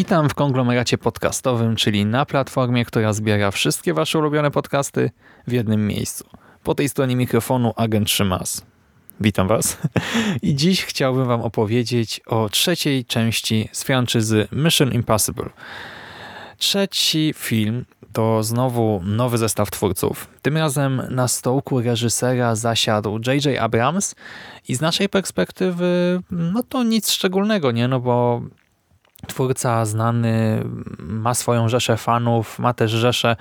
Witam w konglomeracie podcastowym, czyli na platformie, która zbiera wszystkie wasze ulubione podcasty w jednym miejscu. Po tej stronie mikrofonu agent Szymas. Witam was. I dziś chciałbym wam opowiedzieć o trzeciej części z franczyzy Mission Impossible. Trzeci film to znowu nowy zestaw twórców. Tym razem na stołku reżysera zasiadł J.J. Abrams i z naszej perspektywy no to nic szczególnego, nie? No bo twórca znany ma swoją rzeszę fanów, ma też rzeszę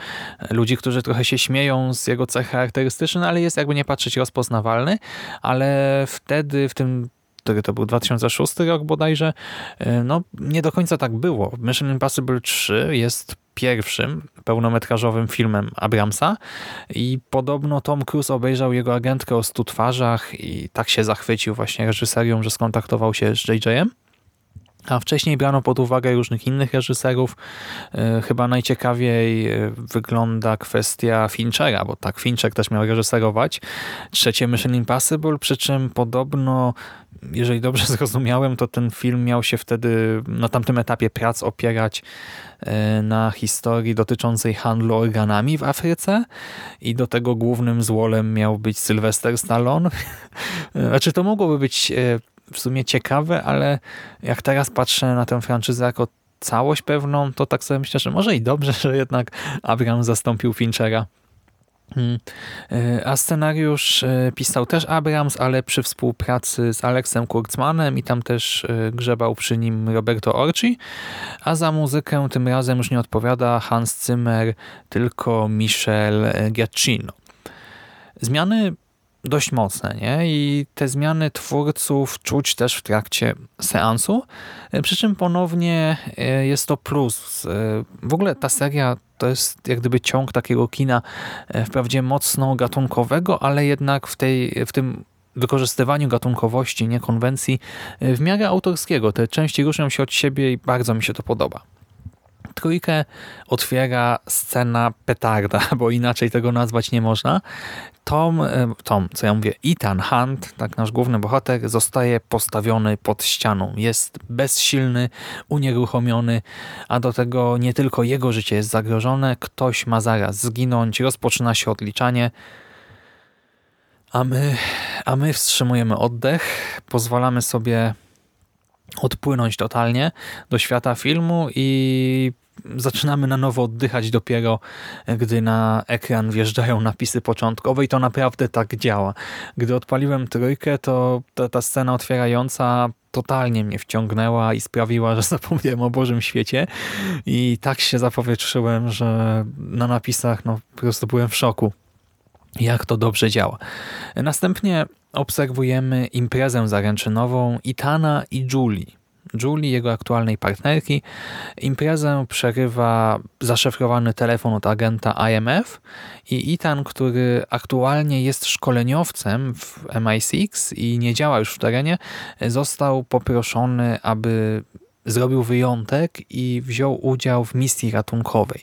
ludzi, którzy trochę się śmieją z jego cech charakterystycznych, ale jest jakby nie patrzeć rozpoznawalny, ale wtedy w tym który to był 2006 rok bodajże, no nie do końca tak było. Mission Impossible 3 jest pierwszym pełnometrażowym filmem Abramsa i podobno Tom Cruise obejrzał jego agentkę o stu twarzach i tak się zachwycił właśnie reżyserią, że skontaktował się z JJ-em. A wcześniej brano pod uwagę różnych innych reżyserów. E, chyba najciekawiej e, wygląda kwestia Finchera, bo tak, Fincher też miał reżyserować trzecie Mission Impossible, przy czym podobno, jeżeli dobrze zrozumiałem, to ten film miał się wtedy na tamtym etapie prac opierać e, na historii dotyczącej handlu organami w Afryce i do tego głównym złolem miał być Sylvester Stallone. Znaczy to mogłoby być w sumie ciekawe, ale jak teraz patrzę na tę franczyzę jako całość pewną, to tak sobie myślę, że może i dobrze, że jednak Abrams zastąpił Finchera. Hmm. E, a scenariusz e, pisał też Abrams, ale przy współpracy z Alexem Kurtzmanem i tam też e, grzebał przy nim Roberto Orci, a za muzykę tym razem już nie odpowiada Hans Zimmer, tylko Michel Giacchino. Zmiany dość mocne nie? i te zmiany twórców czuć też w trakcie seansu, przy czym ponownie e, jest to plus. E, w ogóle ta seria to jest jak gdyby ciąg takiego kina e, wprawdzie mocno gatunkowego, ale jednak w, tej, w tym wykorzystywaniu gatunkowości, nie konwencji, w miarę autorskiego. Te części różnią się od siebie i bardzo mi się to podoba. Trójkę otwiera scena petarda, bo inaczej tego nazwać nie można. Tom, e, Tom, co ja mówię, Ethan Hunt, tak nasz główny bohater, zostaje postawiony pod ścianą. Jest bezsilny, unieruchomiony, a do tego nie tylko jego życie jest zagrożone, ktoś ma zaraz zginąć, rozpoczyna się odliczanie, a my, a my wstrzymujemy oddech, pozwalamy sobie odpłynąć totalnie do świata filmu i zaczynamy na nowo oddychać dopiero, gdy na ekran wjeżdżają napisy początkowe i to naprawdę tak działa. Gdy odpaliłem trójkę, to ta, ta scena otwierająca totalnie mnie wciągnęła i sprawiła, że zapomniałem o Bożym świecie i tak się zapowietrzyłem, że na napisach no, po prostu byłem w szoku jak to dobrze działa. Następnie obserwujemy imprezę zaręczynową Itana i Julie. Julie, jego aktualnej partnerki. Imprezę przerywa zaszyfrowany telefon od agenta IMF i Ethan, który aktualnie jest szkoleniowcem w MI6 i nie działa już w terenie, został poproszony, aby zrobił wyjątek i wziął udział w misji ratunkowej.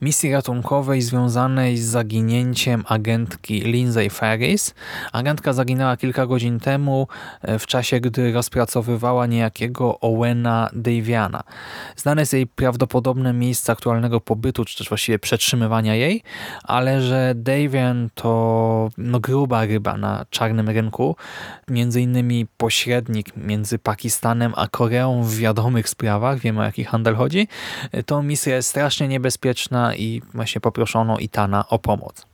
Misji ratunkowej związanej z zaginięciem agentki Lindsay Ferris. Agentka zaginęła kilka godzin temu e, w czasie, gdy rozpracowywała niejakiego Owena Daviana. Znane jest jej prawdopodobne miejsce aktualnego pobytu, czy też właściwie przetrzymywania jej, ale że Davian to no, gruba ryba na czarnym rynku, między innymi pośrednik między Pakistanem a Koreą w wiadomych sprawach, wiemy o jaki handel chodzi, to misja jest strasznie niebezpieczna i właśnie poproszono Itana o pomoc.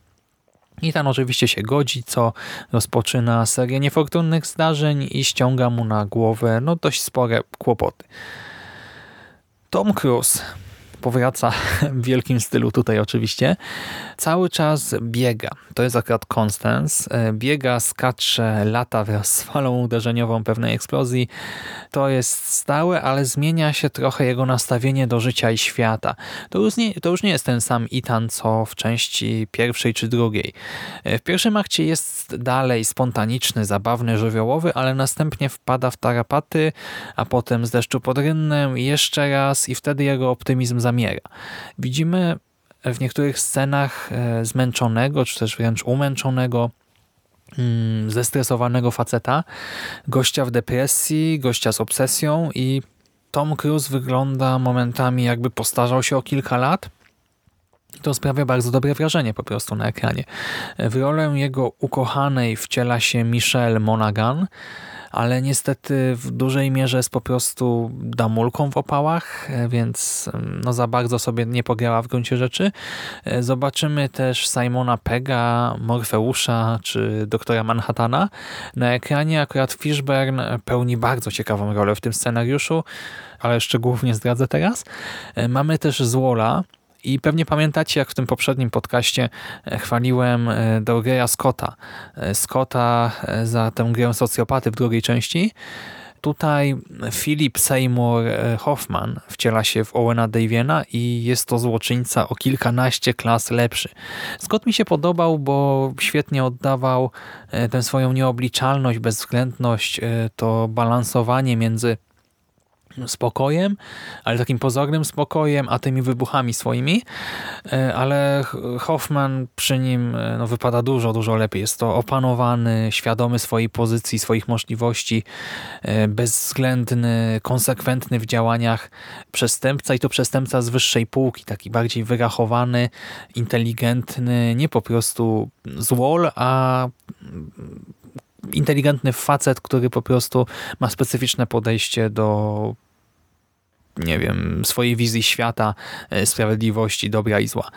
Itan oczywiście się godzi, co rozpoczyna serię niefortunnych zdarzeń i ściąga mu na głowę no dość spore kłopoty. Tom Cruise powraca w wielkim stylu tutaj oczywiście. Cały czas biega. To jest akurat Constance. E, biega, skacze, lata wraz z falą uderzeniową pewnej eksplozji. To jest stałe, ale zmienia się trochę jego nastawienie do życia i świata. To już nie, to już nie jest ten sam Ethan, co w części pierwszej czy drugiej. E, w pierwszym akcie jest dalej spontaniczny, zabawny, żywiołowy, ale następnie wpada w tarapaty, a potem z deszczu pod rynnem jeszcze raz i wtedy jego optymizm zamiera. Widzimy w niektórych scenach e, zmęczonego, czy też wręcz umęczonego, mm, zestresowanego faceta, gościa w depresji, gościa z obsesją i Tom Cruise wygląda momentami jakby postarzał się o kilka lat. To sprawia bardzo dobre wrażenie po prostu na ekranie. W rolę jego ukochanej wciela się Michelle Monaghan, ale niestety w dużej mierze jest po prostu damulką w opałach, więc no za bardzo sobie nie pograła w gruncie rzeczy. Zobaczymy też Simona Pega, Morfeusza czy doktora Manhattana. Na ekranie akurat Fishburne pełni bardzo ciekawą rolę w tym scenariuszu, ale szczegółów nie zdradzę teraz. Mamy też Zwola, i pewnie pamiętacie, jak w tym poprzednim podcaście e, chwaliłem e, Dorgeya Scotta. E, Scotta za tę grę socjopaty w drugiej części. Tutaj Philip Seymour Hoffman wciela się w Owena Daviena i jest to złoczyńca o kilkanaście klas lepszy. Scott mi się podobał, bo świetnie oddawał tę swoją nieobliczalność, bezwzględność, to balansowanie między spokojem, ale takim pozornym spokojem, a tymi wybuchami swoimi, e, ale Hoffman przy nim e, no, wypada dużo, dużo lepiej. Jest to opanowany, świadomy swojej pozycji, swoich możliwości, e, bezwzględny, konsekwentny w działaniach przestępca i to przestępca z wyższej półki, taki bardziej wyrachowany, inteligentny, nie po prostu złol, a inteligentny facet, który po prostu ma specyficzne podejście do nie wiem, swojej wizji świata, e, sprawiedliwości, dobra i zła.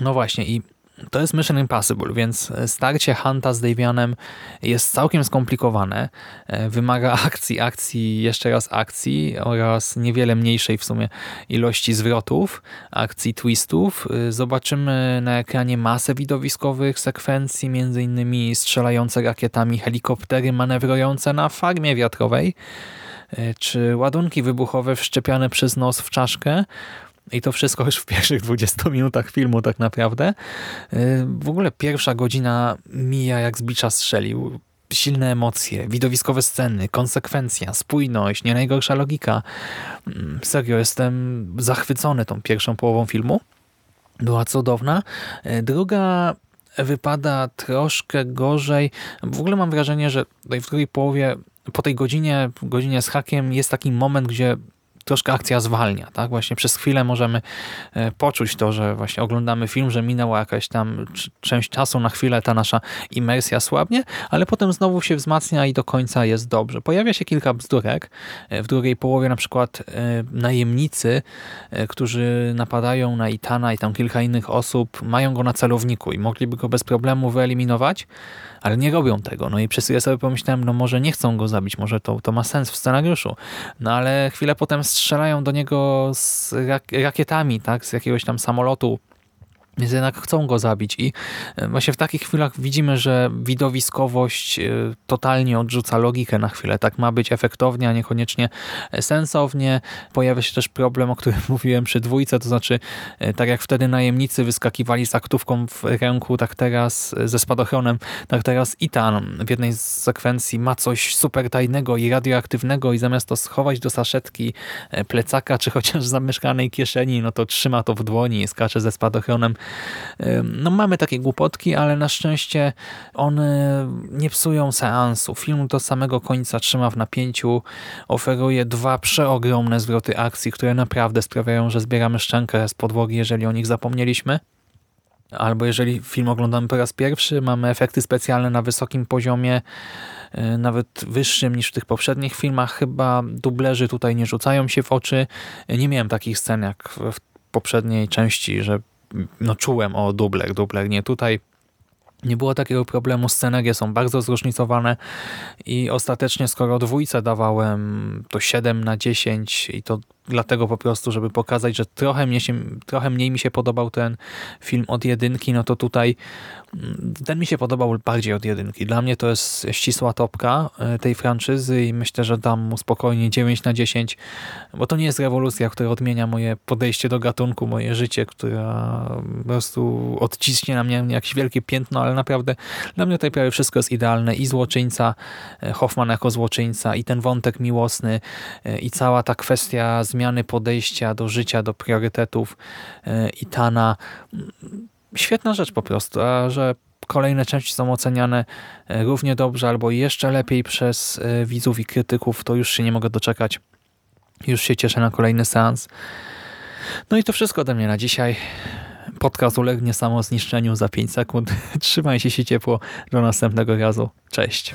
No właśnie i to jest Mission Impossible, więc starcie Hunta z Davianem jest całkiem skomplikowane. E, wymaga akcji, akcji, jeszcze raz akcji oraz niewiele mniejszej w sumie ilości zwrotów, akcji twistów. E, zobaczymy na ekranie masę widowiskowych sekwencji, innymi strzelające rakietami helikoptery manewrujące na farmie wiatrowej, e, czy ładunki wybuchowe wszczepiane przez nos w czaszkę, i to wszystko już w pierwszych 20 minutach filmu tak naprawdę. Y, w ogóle pierwsza godzina mija jak z bicza strzelił. Silne emocje, widowiskowe sceny, konsekwencja, spójność, nie najgorsza logika. Mm, serio, jestem zachwycony tą pierwszą połową filmu. Była cudowna. Y, druga wypada troszkę gorzej. W ogóle mam wrażenie, że w drugiej połowie, po tej godzinie, godzinie z hakiem jest taki moment, gdzie troszkę akcja zwalnia. Tak? Właśnie przez chwilę możemy e, poczuć to, że właśnie oglądamy film, że minęła jakaś tam część czasu, na chwilę ta nasza imersja słabnie, ale potem znowu się wzmacnia i do końca jest dobrze. Pojawia się kilka bzdurek. E, w drugiej połowie na przykład e, najemnicy, którzy napadają na Itana i tam kilka innych osób, mają go na celowniku i mogliby go bez problemu wyeliminować, ale nie robią tego. No i przez chwilę sobie pomyślałem, no może nie chcą go zabić, może to, to ma sens w scenariuszu. No ale chwilę potem strzelają do niego z rakietami, tak, z jakiegoś tam samolotu więc jednak chcą go zabić i e, właśnie w takich chwilach widzimy, że widowiskowość e, totalnie odrzuca logikę na chwilę. Tak ma być efektownie, a niekoniecznie sensownie. Pojawia się też problem, o którym mówiłem przy dwójce, to znaczy e, tak jak wtedy najemnicy wyskakiwali z aktówką w ręku, tak teraz ze spadochronem, tak teraz Itan w jednej z sekwencji ma coś super tajnego i radioaktywnego i zamiast to schować do saszetki plecaka, czy chociaż zamieszkanej kieszeni, no to trzyma to w dłoni i skacze ze spadochronem no mamy takie głupotki, ale na szczęście one nie psują seansu. Film do samego końca trzyma w napięciu, oferuje dwa przeogromne zwroty akcji, które naprawdę sprawiają, że zbieramy szczękę z podłogi, jeżeli o nich zapomnieliśmy. Albo jeżeli film oglądamy po raz pierwszy, mamy efekty specjalne na wysokim poziomie, e, nawet wyższym niż w tych poprzednich filmach. Chyba dublerzy tutaj nie rzucają się w oczy. Nie miałem takich scen jak w poprzedniej części, że no czułem o dubler, dubler nie tutaj. Nie było takiego problemu, scenerie są bardzo zróżnicowane i ostatecznie skoro dwójce dawałem to 7 na 10 i to dlatego po prostu, żeby pokazać, że trochę, mnie się, trochę mniej mi się podobał ten film od jedynki, no to tutaj mm, ten mi się podobał bardziej od jedynki. Dla mnie to jest ścisła topka e, tej franczyzy i myślę, że dam mu spokojnie 9 na 10, bo to nie jest rewolucja, która odmienia moje podejście do gatunku, moje życie, która po prostu odciśnie na mnie jakieś wielkie piętno, ale naprawdę dla mnie tutaj prawie wszystko jest idealne i złoczyńca, e, Hoffman jako złoczyńca i ten wątek miłosny e, i cała ta kwestia zmiany podejścia do życia, do priorytetów e, i Tana. Świetna rzecz po prostu, a że kolejne części są oceniane e, równie dobrze albo jeszcze lepiej przez e, widzów i krytyków, to już się nie mogę doczekać. Już się cieszę na kolejny seans. No i to wszystko ode mnie na dzisiaj. Podcast ulegnie samozniszczeniu za 5 sekund. Trzymajcie się ciepło. Do następnego razu. Cześć.